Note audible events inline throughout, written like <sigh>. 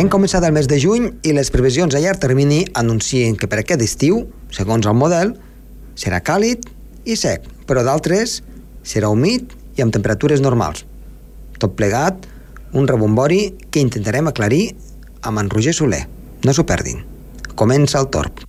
Hem començat el mes de juny i les previsions a llarg termini anuncien que per aquest estiu, segons el model, serà càlid i sec, però d'altres serà humit i amb temperatures normals. Tot plegat, un rebombori que intentarem aclarir amb en Roger Soler. No s'ho perdin. Comença el torb.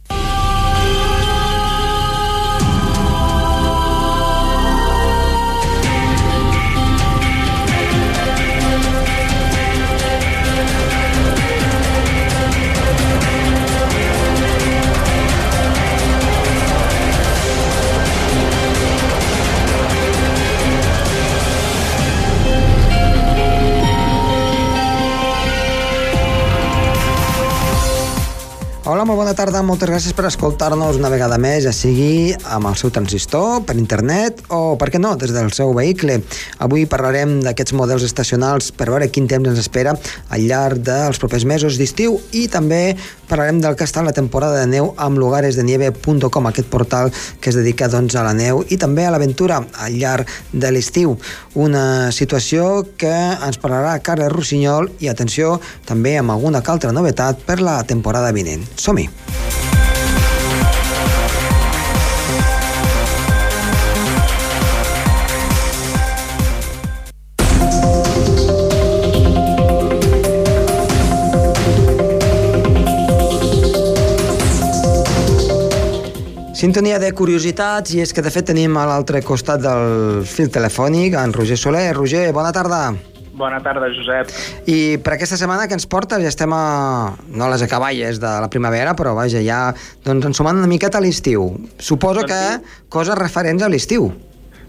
Hola, molt bona tarda, moltes gràcies per escoltar-nos una vegada més, ja sigui amb el seu transistor, per internet o, per què no, des del seu vehicle. Avui parlarem d'aquests models estacionals per veure quin temps ens espera al llarg dels propers mesos d'estiu i també parlarem del que està la temporada de neu amb lugaresdenieve.com, aquest portal que es dedica doncs, a la neu i també a l'aventura al llarg de l'estiu. Una situació que ens parlarà Carles Rossinyol i, atenció, també amb alguna altra novetat per la temporada vinent. Som-hi! Sintonia de curiositats i és que de fet tenim a l'altre costat del fil telefònic en Roger Soler. Roger, bona tarda. Bona tarda, Josep. I per aquesta setmana que ens porta, ja estem a... no a les acaballes de la primavera, però vaja, ja doncs, ensumant una miqueta a l'estiu. Suposo Doncs que coses referents a l'estiu.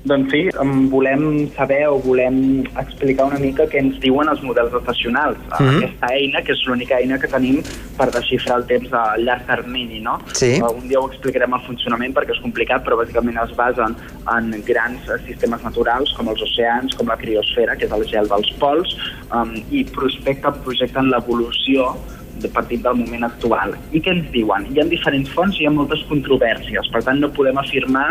Doncs sí, em volem saber o volem explicar una mica què ens diuen els models estacionals. Mhm. Aquesta eina, que és l'única eina que tenim per desxifrar el temps a llarg termini, no? Sí. Un dia ho explicarem el funcionament perquè és complicat, però bàsicament es basen en grans eh, sistemes naturals com els oceans, com la criosfera, que és el gel dels pols, um, i prospecten, projecten l'evolució de partit del moment actual. I què ens diuen? Hi ha diferents fonts i hi ha moltes controvèrsies, per tant no podem afirmar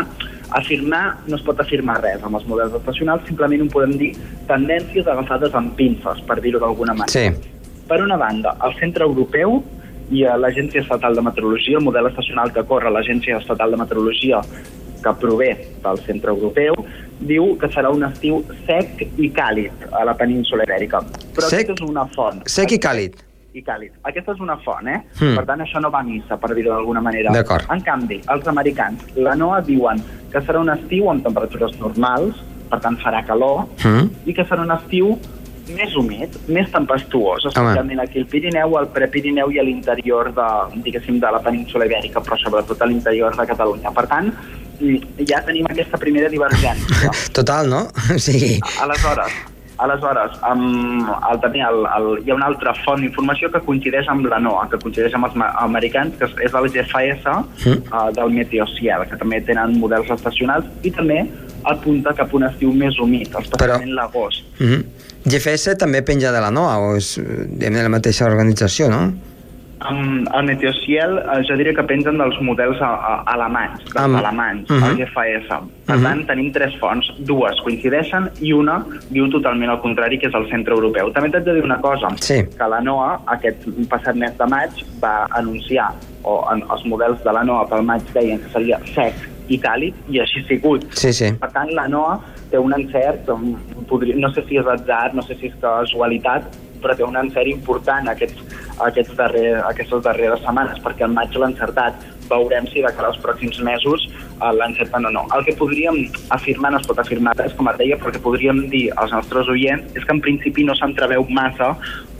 afirmar, no es pot afirmar res amb els models estacionals, simplement ho podem dir tendències agafades amb pinces, per dir-ho d'alguna manera. Sí. Per una banda, el Centre Europeu i a l'Agència Estatal de Meteorologia, el model estacional que corre l'Agència Estatal de Meteorologia que prové del Centre Europeu, diu que serà un estiu sec i càlid a la península ibèrica. Però Sec- és una font. Sec i càlid. I càlid. Aquesta és una font, eh? Hmm. Per tant, això no va a missa, per dir-ho d'alguna manera. En canvi, els americans, la NOAA diuen que serà un estiu amb temperatures normals, per tant farà calor, Mm. i que serà un estiu més humit, més tempestuós, especialment aquí al Pirineu, al Prepirineu i a l'interior de, diguéssim, de la península ibèrica, però sobretot a l'interior de Catalunya. Per tant, mm, ja tenim aquesta primera divergència. <laughs> Total, no? <laughs> Sí. Aleshores, aleshores um, el, també el, el, hi ha una altra font d'informació que coincideix amb la NOAA, que coincideix amb els americans, que és, el GFS Mm. uh, del Meteociel, que també tenen models estacionals, i també apunta cap a un estiu més humit, especialment Però- l'agost. Mm -hmm. GFS també penja de la NOA, o és eh, de la mateixa organització, no? Um, el Meteociel, uh, jo diria que pengen dels models a, a, alemanys, dels Am- alemanys, Mhm. el GFS. Per Mhm. tant, tenim tres fonts, dues coincideixen i una diu totalment el contrari, que és el centre europeu. També t'haig de dir una cosa, Sí. que la NOAA, aquest passat mes de maig, va anunciar, o en, els models de la NOAA pel maig deien que seria sec i càlid, i així ha sigut. Sí, sí. Per tant, la NOAA té un encert, podria, no sé si és atzar, no sé si és casualitat, però té un encert important aquests, aquests darrer, aquestes darreres setmanes, perquè al maig l'ha encertat. Veurem si de cara als pròxims mesos uh, l'encerten o no. El que podríem afirmar, no es pot afirmar res, com et deia, perquè podríem dir als nostres oients és que en principi no s'entreveu massa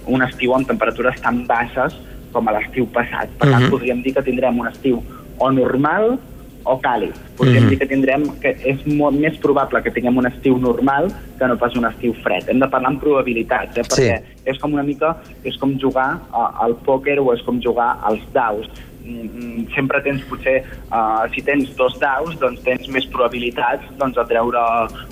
un estiu amb temperatures tan baixes com a l'estiu passat. Per tant, Mhm. podríem dir que tindrem un estiu o normal o càlid. Podríem Mhm. dir que tindrem que és molt més probable que tinguem un estiu normal que no pas un estiu fred. Hem de parlar en probabilitats, eh? Sí. perquè és com una mica és com jugar al pòquer o és com jugar als daus. Mm, sempre tens potser, uh, si tens dos daus, doncs tens més probabilitats doncs, de treure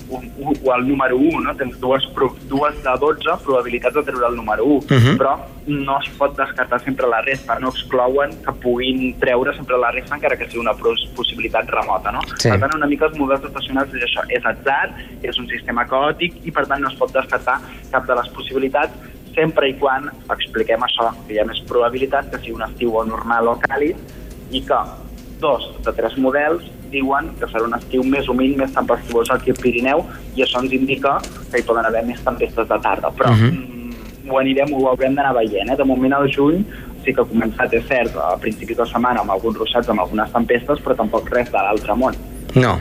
un, un, el número 1, no? Tens dues, dues de 12 probabilitats de treure el número 1, Mhm. però no es pot descartar sempre la resta, no exclouen que puguin treure sempre la resta encara que sigui una possibilitat remota, no? Sí. Per tant, una mica els models estacionals és això, és atzar, és un sistema caòtic i per tant no es pot descartar cap de les possibilitats sempre i quan expliquem això, que hi ha més probabilitat que sigui un estiu o normal o càlid i que dos de tres models diuen que serà un estiu més humit, més tempestuós aquí al Pirineu i això ens indica que hi poden haver més tempestes de tarda. Però uh -huh. mm, ho anirem, ho haurem d'anar veient. Eh? De moment al juny sí que ha començat, és cert, a principis de setmana amb alguns ruixats, amb algunes tempestes, però tampoc res de l'altre món. No,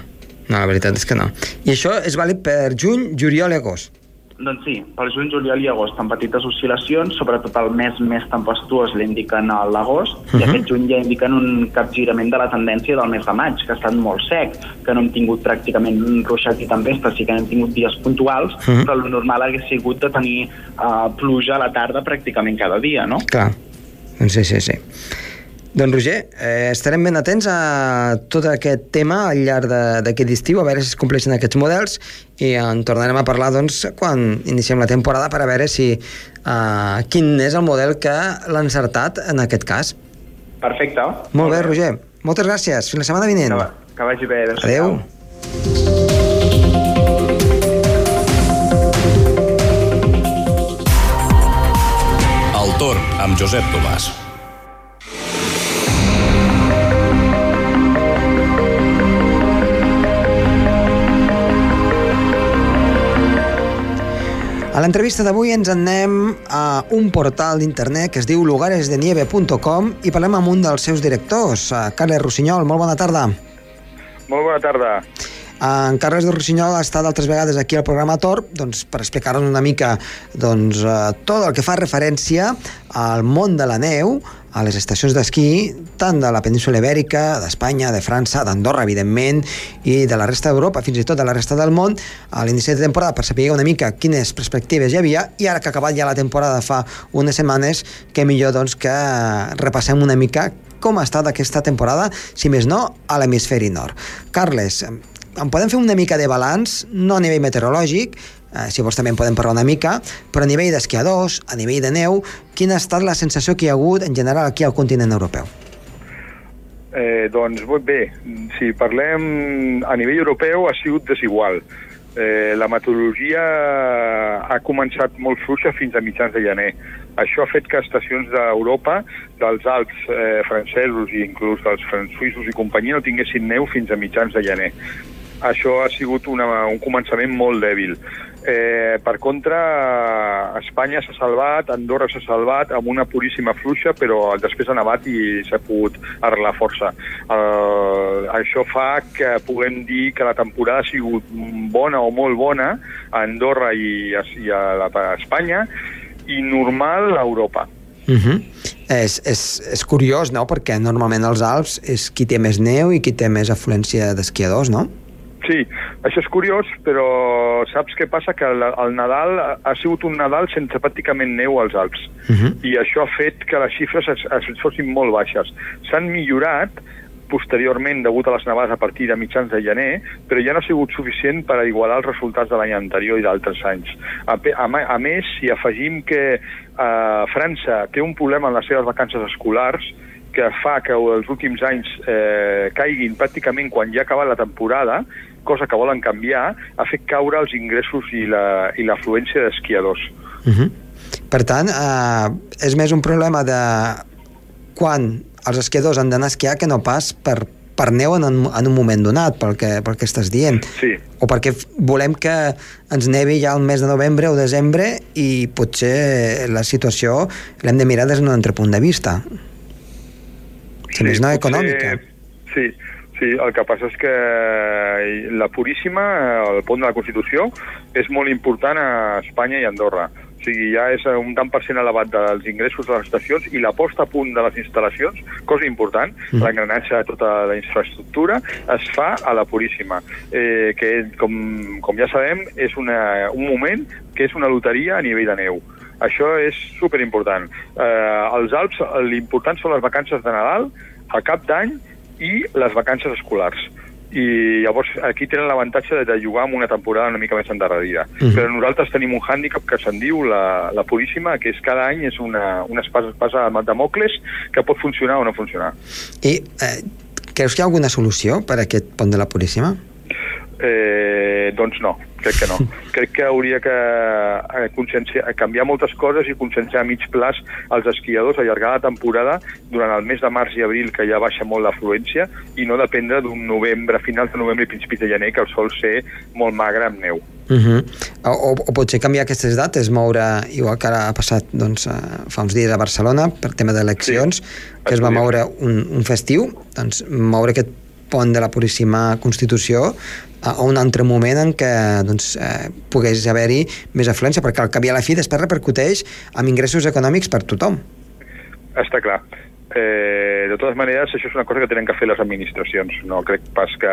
no, la veritat és que no. I això és vàlid per juny, juliol i agost? Doncs sí, per juny, juliol i agost, amb petites oscil·lacions, sobretot el mes més tempestuós l'indiquen a l'agost, uh -huh. i mhm. aquest juny ja indiquen un capgirament de la tendència del mes de maig, que ha estat molt sec, que no hem tingut pràcticament ruixat i tempestes, sí que hem tingut dies puntuals, uh mhm. -huh. però el normal hagués sigut de tenir uh, pluja a la tarda pràcticament cada dia, no? Clar, sí, sí, sí. Doncs Roger, eh, estarem ben atents a tot aquest tema al llarg d'aquest estiu, a veure si es compleixen aquests models i en tornarem a parlar doncs, quan iniciem la temporada per a veure si eh, quin és el model que l'ha encertat en aquest cas. Perfecte. Molt, Molt bé, bé, Roger. Moltes gràcies. Fins la setmana vinent. Que, que vagi bé. Adéu. El torn amb Josep Tomàs. A l'entrevista d'avui ens anem a un portal d'internet que es diu lugaresdenieve.com i parlem amb un dels seus directors, Carles Rossinyol. Molt bona tarda. Molt bona tarda. En Carles de Rossinyol ha estat altres vegades aquí al programa Tor doncs, per explicar-nos una mica doncs, eh, tot el que fa referència al món de la neu, a les estacions d'esquí tant de la península ibèrica, d'Espanya, de França, d'Andorra, evidentment, i de la resta d'Europa, fins i tot de la resta del món, a l'inici de temporada per saber una mica quines perspectives hi havia, i ara que ha acabat ja la temporada fa unes setmanes, que millor doncs, que repassem una mica com ha estat aquesta temporada, si més no, a l'hemisferi nord. Carles, en podem fer una mica de balanç, no a nivell meteorològic, eh, si vols també en podem parlar una mica, però a nivell d'esquiadors, a nivell de neu, quina ha estat la sensació que hi ha hagut en general aquí al continent europeu? Eh, doncs bé, si parlem a nivell europeu ha sigut desigual. Eh, la meteorologia ha començat molt fluixa fins a mitjans de gener. Això ha fet que estacions d'Europa, dels Alps eh, francesos i inclús dels suïssos i companyia no tinguessin neu fins a mitjans de gener això ha sigut una, un començament molt dèbil. Eh, per contra, Espanya s'ha salvat, Andorra s'ha salvat amb una puríssima fluixa, però després ha nevat i s'ha pogut arreglar força. Eh, això fa que puguem dir que la temporada ha sigut bona o molt bona a Andorra i a, i a, la, a Espanya i normal a Europa. Uh mhm. -huh. és, és, és curiós, no?, perquè normalment els Alps és qui té més neu i qui té més afluència d'esquiadors, no? Sí, això és curiós, però saps què passa? Que el, el Nadal ha sigut un Nadal sense pràcticament neu als Alps. Uh mhm. -huh. I això ha fet que les xifres es, es fossin molt baixes. S'han millorat posteriorment degut a les nevades a partir de mitjans de gener, però ja no ha sigut suficient per a igualar els resultats de l'any anterior i d'altres anys. A, a, a més, si afegim que eh, França té un problema en les seves vacances escolars, que fa que els últims anys eh, caiguin pràcticament quan ja ha acabat la temporada, cosa que volen canviar, ha fet caure els ingressos i l'afluència la, d'esquiadors. Uh mhm. -huh. Per tant, eh, és més un problema de quan els esquiadors han d'anar a esquiar que no pas per, per neu en, en un moment donat, pel que, pel que estàs dient. Sí. O perquè volem que ens nevi ja el mes de novembre o desembre i potser la situació l'hem de mirar des d'un altre punt de vista sí, no econòmica. Sí, sí, el que passa és que la Puríssima, el pont de la Constitució, és molt important a Espanya i Andorra. O sigui, ja és un tant per cent elevat dels ingressos de les estacions i la posta a punt de les instal·lacions, cosa important, mm. l'engranatge de tota la infraestructura, es fa a la Puríssima, eh, que, com, com ja sabem, és una, un moment que és una loteria a nivell de neu. Això és superimportant. Eh, als Alps l'important són les vacances de Nadal, el cap d'any i les vacances escolars i llavors aquí tenen l'avantatge de, jugar amb una temporada una mica més endarrerida. Uh mhm. -huh. Però nosaltres tenim un hàndicap que se'n diu la, la Puríssima, que és cada any és una, una espasa, espasa de Mocles que pot funcionar o no funcionar. I eh, creus que hi ha alguna solució per a aquest pont de la Puríssima? Eh, doncs no, crec que no. <laughs> crec que hauria que eh, canviar moltes coses i conscienciar a mig plaç als esquiadors, allargar la temporada durant el mes de març i abril, que ja baixa molt l'afluència, i no dependre d'un novembre, finals de novembre i principis de gener, que el sol ser molt magre amb neu. Uh -huh. o, o potser canviar aquestes dates, moure, igual que ara ha passat doncs, eh, fa uns dies a Barcelona per tema d'eleccions, sí, que es va moure un, un festiu, doncs moure aquest pont de la Puríssima Constitució a un altre moment en què doncs, eh, pogués haver-hi més afluència, perquè al cap i a la fi després repercuteix amb ingressos econòmics per tothom. Està clar. Eh, de totes maneres, això és una cosa que tenen que fer les administracions. No crec pas que,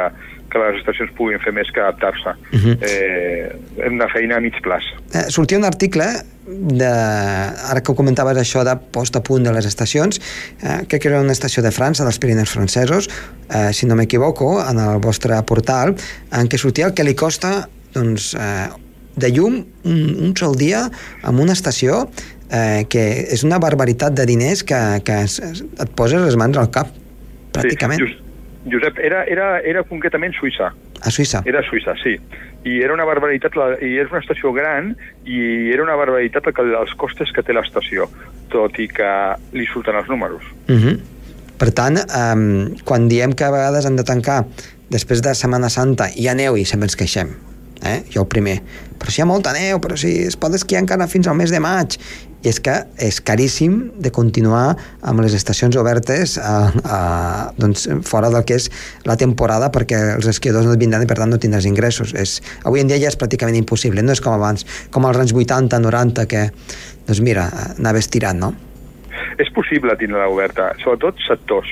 que les estacions puguin fer més que adaptar-se. Uh -huh. eh, hem una feina a mig plaç. Eh, sortia un article de, ara que ho comentaves això de post a punt de les estacions, eh, crec que era una estació de França, dels Pirineus francesos, eh, si no m'equivoco, en el vostre portal, en què sortia el que li costa doncs, eh, de llum un, un sol dia en una estació eh, que és una barbaritat de diners que, que es, et poses les mans al cap, pràcticament. Sí, Josep, era, era, era concretament Suïssa. A Suïssa? Era Suïssa, sí. I era una barbaritat, la, i és una estació gran, i era una barbaritat el, els costes que té l'estació, tot i que li surten els números. Uh mhm. -huh. Per tant, um, quan diem que a vegades han de tancar després de Setmana Santa hi ha neu i sempre ens queixem, eh? jo el primer, però si hi ha molta neu, però si es pot esquiar encara fins al mes de maig, i és que és caríssim de continuar amb les estacions obertes a, a, doncs, fora del que és la temporada perquè els esquiadors no et vindran i per tant no tindràs ingressos. És, avui en dia ja és pràcticament impossible, no és com abans, com als anys 80, 90, que doncs mira, anaves tirant, no? És possible tindre-la oberta, sobretot sectors.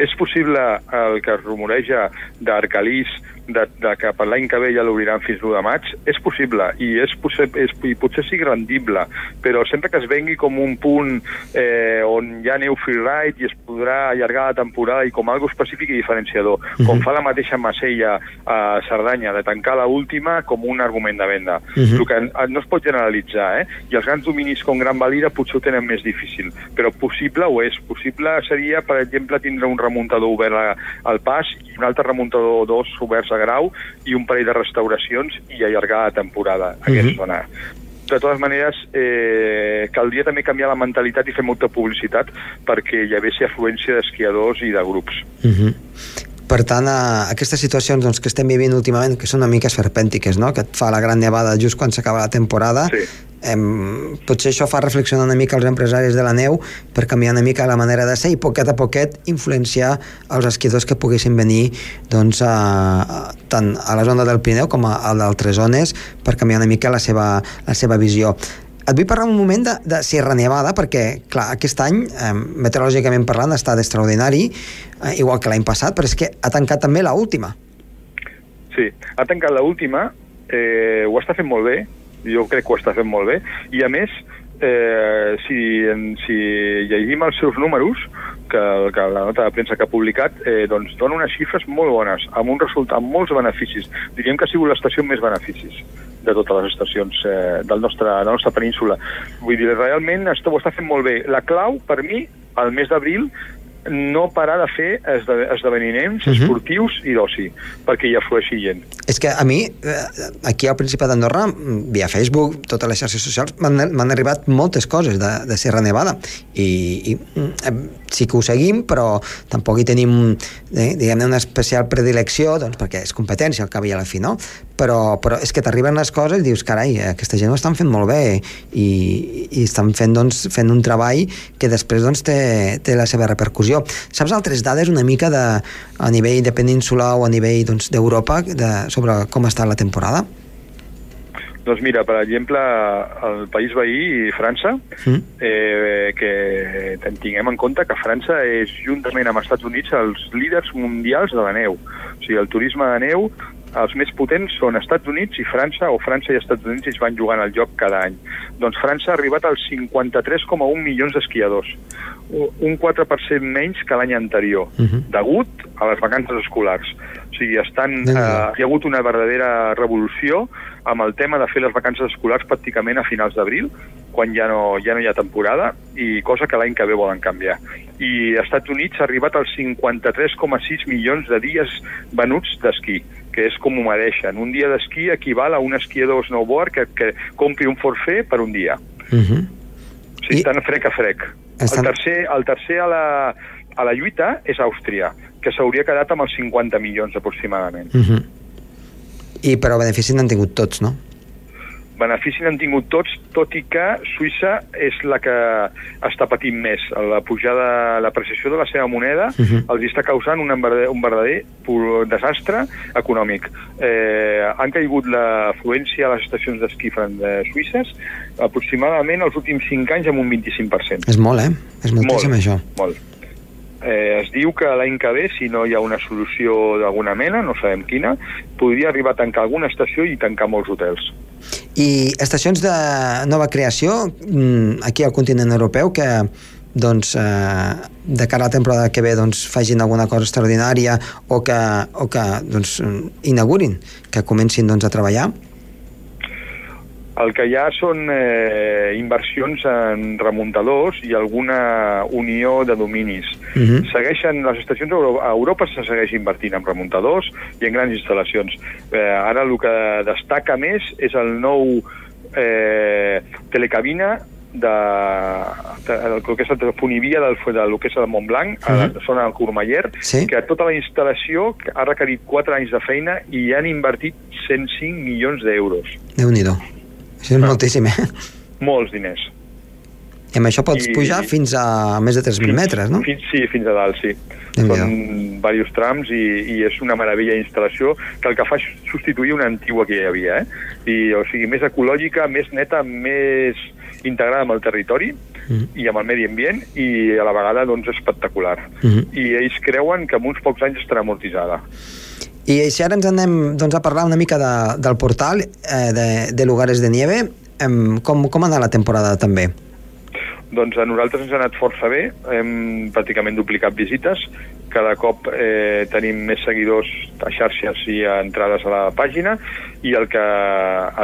És possible el que es rumoreja d'Arcalís, de, de que per l'any que ve ja l'obriran fins l'1 de maig, és possible i, és, és, i potser sigui rendible, però sempre que es vengui com un punt eh, on hi ha neu freeride i es podrà allargar la temporada i com algo específic i diferenciador, uh -huh. com mhm. fa la mateixa Macella a Cerdanya, de tancar la última com un argument de venda. Uh mhm. -huh. El que no es pot generalitzar, eh? I els grans dominis com Gran Valira potser ho tenen més difícil, però possible ho és. Possible seria, per exemple, tindre un remuntador obert al pas i un altre remuntador dos oberts a grau i un parell de restauracions i allargar la temporada a uh -huh. aquesta zona. De totes maneres, eh, caldria també canviar la mentalitat i fer molta publicitat perquè hi hagués afluència d'esquiadors i de grups. Uh -huh. Per tant, a aquestes situacions doncs, que estem vivint últimament, que són una mica esperpèntiques, no? que et fa la gran nevada just quan s'acaba la temporada, sí em, potser això fa reflexionar una mica els empresaris de la neu per canviar una mica la manera de ser i poquet a poquet influenciar els esquiadors que poguessin venir doncs, a, a, tant a la zona del Pirineu com a, a d'altres zones per canviar una mica la seva, la seva visió et vull parlar un moment de, de Sierra Nevada perquè, clar, aquest any, eh, meteorològicament parlant, està d'extraordinari, eh, igual que l'any passat, però és que ha tancat també la última. Sí, ha tancat la última, eh, ho està fent molt bé, jo crec que ho està fent molt bé, i a més, eh, si, si llegim els seus números, que, que la nota de premsa que ha publicat, eh, doncs dona unes xifres molt bones, amb un resultat, amb molts beneficis. Diríem que ha sigut l'estació amb més beneficis de totes les estacions eh, del nostre, de la nostra península. Vull dir, realment ho està fent molt bé. La clau, per mi, al mes d'abril, no parar de fer esdeveniments uh mhm. -huh. esportius i d'oci, perquè hi aflueixi gent. És que a mi, eh, aquí al Principat d'Andorra, via Facebook, totes les xarxes socials, m'han arribat moltes coses de, de Serra Nevada. I, i mm, sí que ho seguim, però tampoc hi tenim, eh, diguem-ne, una especial predilecció, doncs, perquè és competència al cap i a la fi, no? Però, però és que t'arriben les coses i dius, carai, aquesta gent ho estan fent molt bé i, i estan fent, doncs, fent un treball que després doncs, té, té la seva repercussió. Saps altres dades una mica de, a nivell de península o a nivell doncs, d'Europa doncs, sobre com està la temporada? Doncs mira, per exemple, el país veí, França, mm. eh, que tinguem en compte que França és, juntament amb els Estats Units, els líders mundials de la neu. O sigui, el turisme de neu els més potents són Estats Units i França, o França i Estats Units es van jugant al joc cada any. Doncs França ha arribat als 53,1 milions d'esquiadors, un 4% menys que l'any anterior, uh mhm. -huh. degut a les vacances escolars. O sigui, estan, eh, hi ha hagut una verdadera revolució amb el tema de fer les vacances escolars pràcticament a finals d'abril, quan ja no, ja no hi ha temporada, i cosa que l'any que ve volen canviar. I als Estats Units ha arribat als 53,6 milions de dies venuts d'esquí, que és com ho mereixen. Un dia d'esquí equival a un esquiador snowboard que, que compri un forfait per un dia. Uh -huh. O sigui, I- estan frec a frec. Estan- El tercer, el tercer a, la, a la lluita és Àustria, que s'hauria quedat amb els 50 milions aproximadament. Uh -huh. I però benefici n'han tingut tots, no? Benefici n'han tingut tots, tot i que Suïssa és la que està patint més. La pujada, l'apreciació de la seva moneda uh Mhm. -huh. els està causant un verdader, un verdader desastre econòmic. Eh, han caigut l'afluència a les estacions d'esquí eh, suïsses aproximadament els últims 5 anys amb un 25%. És molt, eh? És moltíssim, molt, això. Molt. Eh, es diu que l'any que ve, si no hi ha una solució d'alguna mena, no sabem quina, podria arribar a tancar alguna estació i tancar molts hotels. I estacions de nova creació mm, aquí al continent europeu que doncs, eh, de cara a la temporada que ve doncs, facin alguna cosa extraordinària o que, o que doncs, inaugurin, que comencin doncs, a treballar? El que hi ha són eh, inversions en remuntadors i alguna unió de dominis. Mhm. Segueixen, les estacions a Euro- a Europa se segueix invertint en remuntadors i en grans instal·lacions. Eh, ara el que destaca més és el nou eh, telecabina de, de, del que és la telefonivia del, del que és el Montblanc, a la zona del Courmayeur, Sí. que tota la instal·lació ha requerit 4 anys de feina i han invertit 105 milions d'euros. Déu-n'hi-do. Això és moltíssim, eh? Molts diners. I amb això pots I- pujar fins a més de 3.000 metres, no? Fins, sí, fins a dalt, sí. Són diversos trams i, i és una meravella d'instal·lació que el que fa és substituir una antigua que hi havia, eh? I, o sigui, més ecològica, més neta, més integrada amb el territori Mhm. i amb el medi ambient i a la vegada doncs espectacular. Mhm. I ells creuen que en uns pocs anys estarà amortitzada. I si ara ens anem doncs, a parlar una mica de, del portal eh, de, de Lugares de Nieve, em, com, com ha anat la temporada també? Doncs a nosaltres ens ha anat força bé, hem pràcticament duplicat visites, cada cop eh, tenim més seguidors a xarxes i a entrades a la pàgina i el que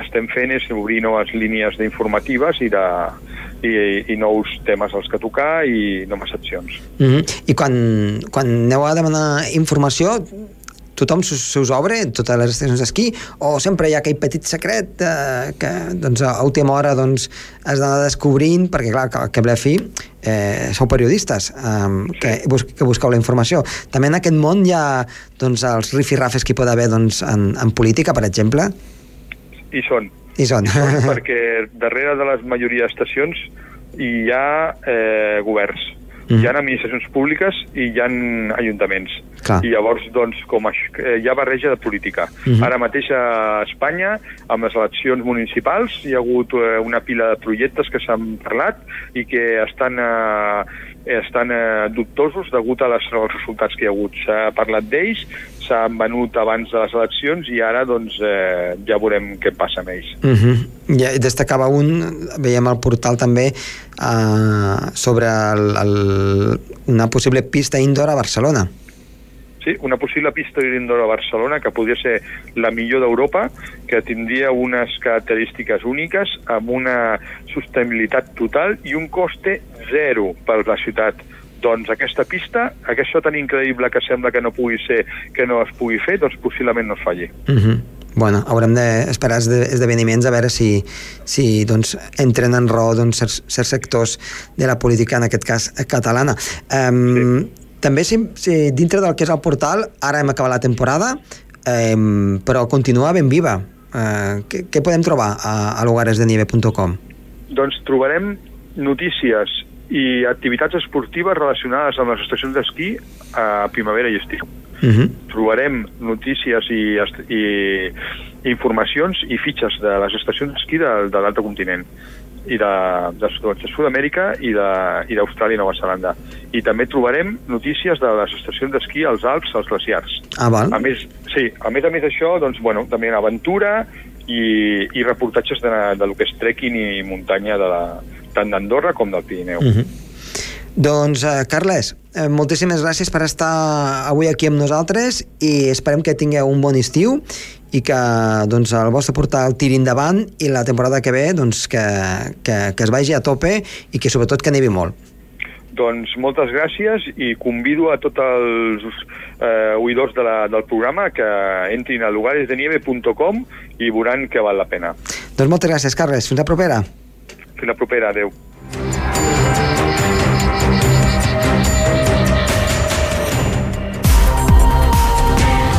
estem fent és obrir noves línies d'informatives i, de, i, i nous temes als que tocar i noves seccions. Mm -hmm. I quan, quan aneu a demanar informació, tothom se, us obre, totes les estacions d'esquí, o sempre hi ha aquell petit secret eh, que doncs, a última hora doncs, has d'anar descobrint, perquè clar, que, que fi eh, sou periodistes eh, que, bus que busqueu la informació. També en aquest món hi ha doncs, els rifirrafes que hi pot haver doncs, en, en política, per exemple, I són, i són. perquè darrere de les majoria d'estacions hi ha eh, governs, Mhm. hi ha administracions públiques i hi ha ajuntaments. Clar. I llavors, doncs, com això, eh, hi ha barreja de política. Mhm. Ara mateix a Espanya, amb les eleccions municipals, hi ha hagut eh, una pila de projectes que s'han parlat i que estan, eh, estan eh, dubtosos degut a les, als resultats que hi ha hagut. S'ha parlat d'ells, s'han venut abans de les eleccions i ara doncs, eh, ja veurem què passa amb ells. Uh -huh. Ja, destacava un, veiem al portal també, uh, sobre el, el, una possible pista indoor a Barcelona. Sí, una possible pista d'indoor a Barcelona que podria ser la millor d'Europa, que tindria unes característiques úniques, amb una sostenibilitat total i un coste zero per la ciutat. Doncs aquesta pista, això tan increïble que sembla que no pugui ser, que no es pugui fer, doncs possiblement no es falli. Uh -huh. Bueno, haurem d'esperar esde esdeveniments a veure si, si doncs, entren en raó doncs, certs, certs sectors de la política, en aquest cas catalana. Um, sí. També, si, si dintre del que és el portal, ara hem acabat la temporada, um, però continua ben viva. Uh, què, què podem trobar a, a lugaresdenieve.com? Doncs trobarem notícies i activitats esportives relacionades amb les estacions d'esquí a primavera i estiu. Uh -huh. trobarem notícies i, i informacions i fitxes de les estacions d'esquí de, de l'altre continent i de, de, de Sud-amèrica i de- i d'Austràlia i Nova Zelanda. I també trobarem notícies de les estacions d'esquí als Alps, als glaciars. Ah, val. A més, sí, a més a més d'això, doncs, bueno, també en aventura i, i reportatges de, de lo que és trekking i muntanya de la, tant d'Andorra com del Pirineu. Uh -huh. Doncs, eh, Carles, eh, moltíssimes gràcies per estar avui aquí amb nosaltres i esperem que tingueu un bon estiu i que doncs, el vostre portal tiri endavant i la temporada que ve doncs, que, que, que es vagi a tope i que sobretot que nevi molt. Doncs moltes gràcies i convido a tots els eh, oïdors de la, del programa que entrin a lugaresdenieve.com i veuran que val la pena. Doncs moltes gràcies, Carles. Fins la propera. Fins la propera. Adéu.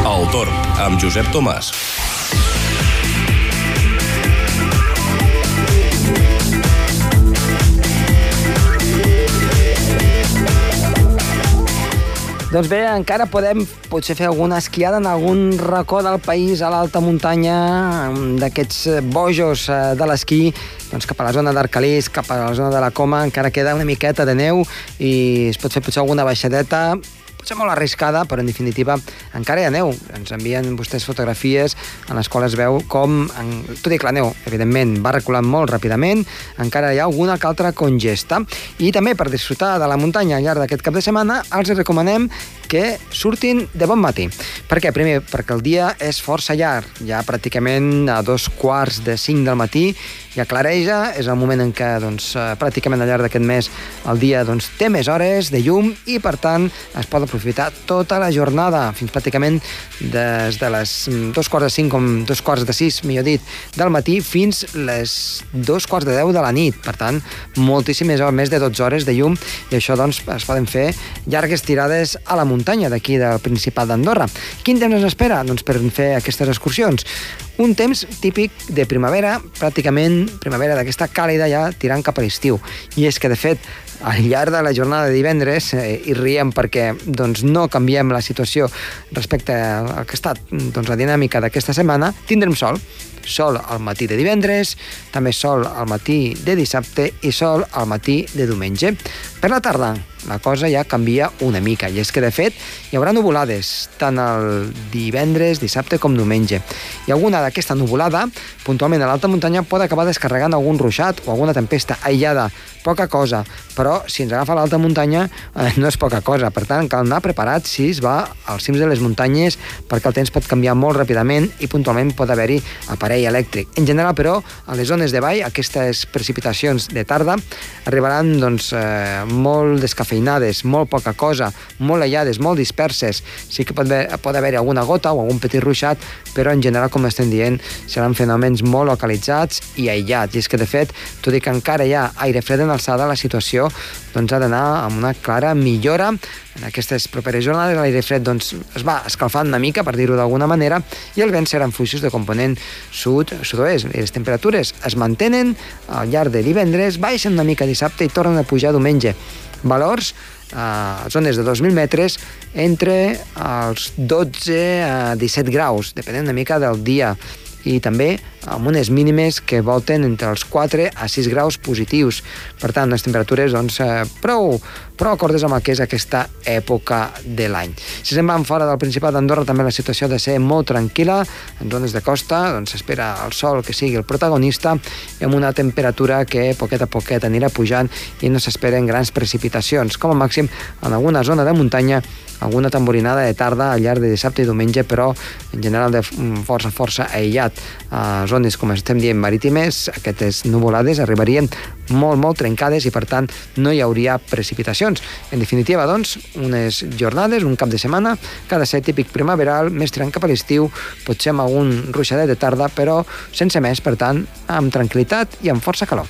El Torn, amb Josep Tomàs. Doncs bé, encara podem potser fer alguna esquiada en algun racó del país a l'alta muntanya d'aquests bojos eh, de l'esquí doncs cap a la zona d'Arcalís, cap a la zona de la Coma, encara queda una miqueta de neu i es pot fer potser alguna baixadeta potser molt arriscada, però en definitiva encara hi ha neu. Ens envien vostès fotografies en les quals es veu com, en, tot i que la neu, evidentment, va reculant molt ràpidament, encara hi ha alguna que altra congesta. I també per disfrutar de la muntanya al llarg d'aquest cap de setmana, els recomanem que surtin de bon matí. Per què? Primer, perquè el dia és força llarg, ja pràcticament a dos quarts de cinc del matí ja clareja, és el moment en què doncs, eh, pràcticament al llarg d'aquest mes el dia doncs, té més hores de llum i per tant es pot aprofitar tota la jornada, fins pràcticament des de les mm, dos quarts de cinc com dos quarts de sis, millor dit, del matí fins les dos quarts de deu de la nit. Per tant, moltíssimes hores, més de 12 hores de llum i això doncs, es poden fer llargues tirades a la muntanya d'aquí del Principat d'Andorra. Quin temps ens espera doncs, per fer aquestes excursions? Un temps típic de primavera, pràcticament primavera d'aquesta càlida ja tirant cap a l'estiu. I és que, de fet, al llarg de la jornada de divendres, eh, i riem perquè doncs, no canviem la situació respecte al que ha estat doncs, la dinàmica d'aquesta setmana, tindrem sol. Sol al matí de divendres, també sol al matí de dissabte i sol al matí de diumenge. Per la tarda, la cosa ja canvia una mica, i és que, de fet, hi haurà nuvolades, tant el divendres, dissabte com diumenge. I alguna d'aquesta nuvolada, puntualment a l'alta muntanya, pot acabar descarregant algun ruixat o alguna tempesta aïllada, poca cosa, però si ens agafa l'alta muntanya eh, no és poca cosa, per tant cal anar preparat si es va als cims de les muntanyes perquè el temps pot canviar molt ràpidament i puntualment pot haver-hi aparell elèctric. En general, però, a les zones de vall, aquestes precipitacions de tarda arribaran doncs, eh, molt descafeinades, molt poca cosa, molt aïllades, molt disperses. Sí que pot, haver, pot haver-hi alguna gota o algun petit ruixat, però en general, com estem dient, seran fenòmens molt localitzats i aïllats. I és que, de fet, tot i que encara hi ha aire fred en alçada, la situació doncs, ha d'anar amb una clara millora. En aquestes properes jornades l'aire fred doncs, es va escalfant una mica, per dir-ho d'alguna manera, i els vents seran fluixos de component sud-sud-oest. Les temperatures es mantenen al llarg de divendres, baixen una mica dissabte i tornen a pujar diumenge. Valors a zones de 2.000 metres entre els 12 a 17 graus, depenent una mica del dia i també amb unes mínimes que volten entre els 4 a 6 graus positius. Per tant, les temperatures doncs, eh, prou, prou acordes amb el que és aquesta època de l'any. Si se'n van fora del Principat d'Andorra també la situació ha de ser molt tranquil·la. En zones de costa doncs, s'espera el sol que sigui el protagonista i amb una temperatura que poquet a poquet anirà pujant i no s'esperen grans precipitacions. Com a màxim, en alguna zona de muntanya alguna tamborinada de tarda al llarg de dissabte i diumenge, però en general de força, força aïllat. A zones, com estem dient, marítimes, aquestes nuvolades arribarien molt, molt trencades i, per tant, no hi hauria precipitacions. En definitiva, doncs, unes jornades, un cap de setmana, cada ser típic primaveral, més tirant cap a l'estiu, potser amb algun ruixadet de tarda, però sense més, per tant, amb tranquil·litat i amb força calor.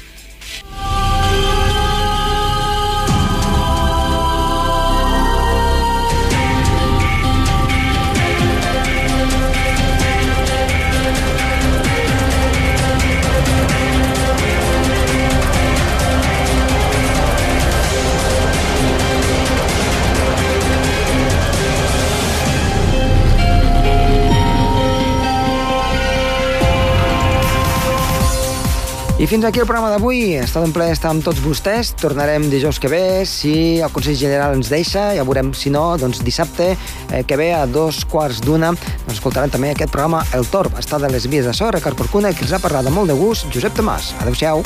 I fins aquí el programa d'avui. Ha estat un plaer estar amb tots vostès. Tornarem dijous que ve, si el Consell General ens deixa. Ja veurem, si no, doncs dissabte eh, que ve a dos quarts d'una doncs escoltaran també aquest programa El Torb. Està de les vies de so, Ricard Porcuna, que els ha parlat de molt de gust, Josep Tomàs. Adéu-siau.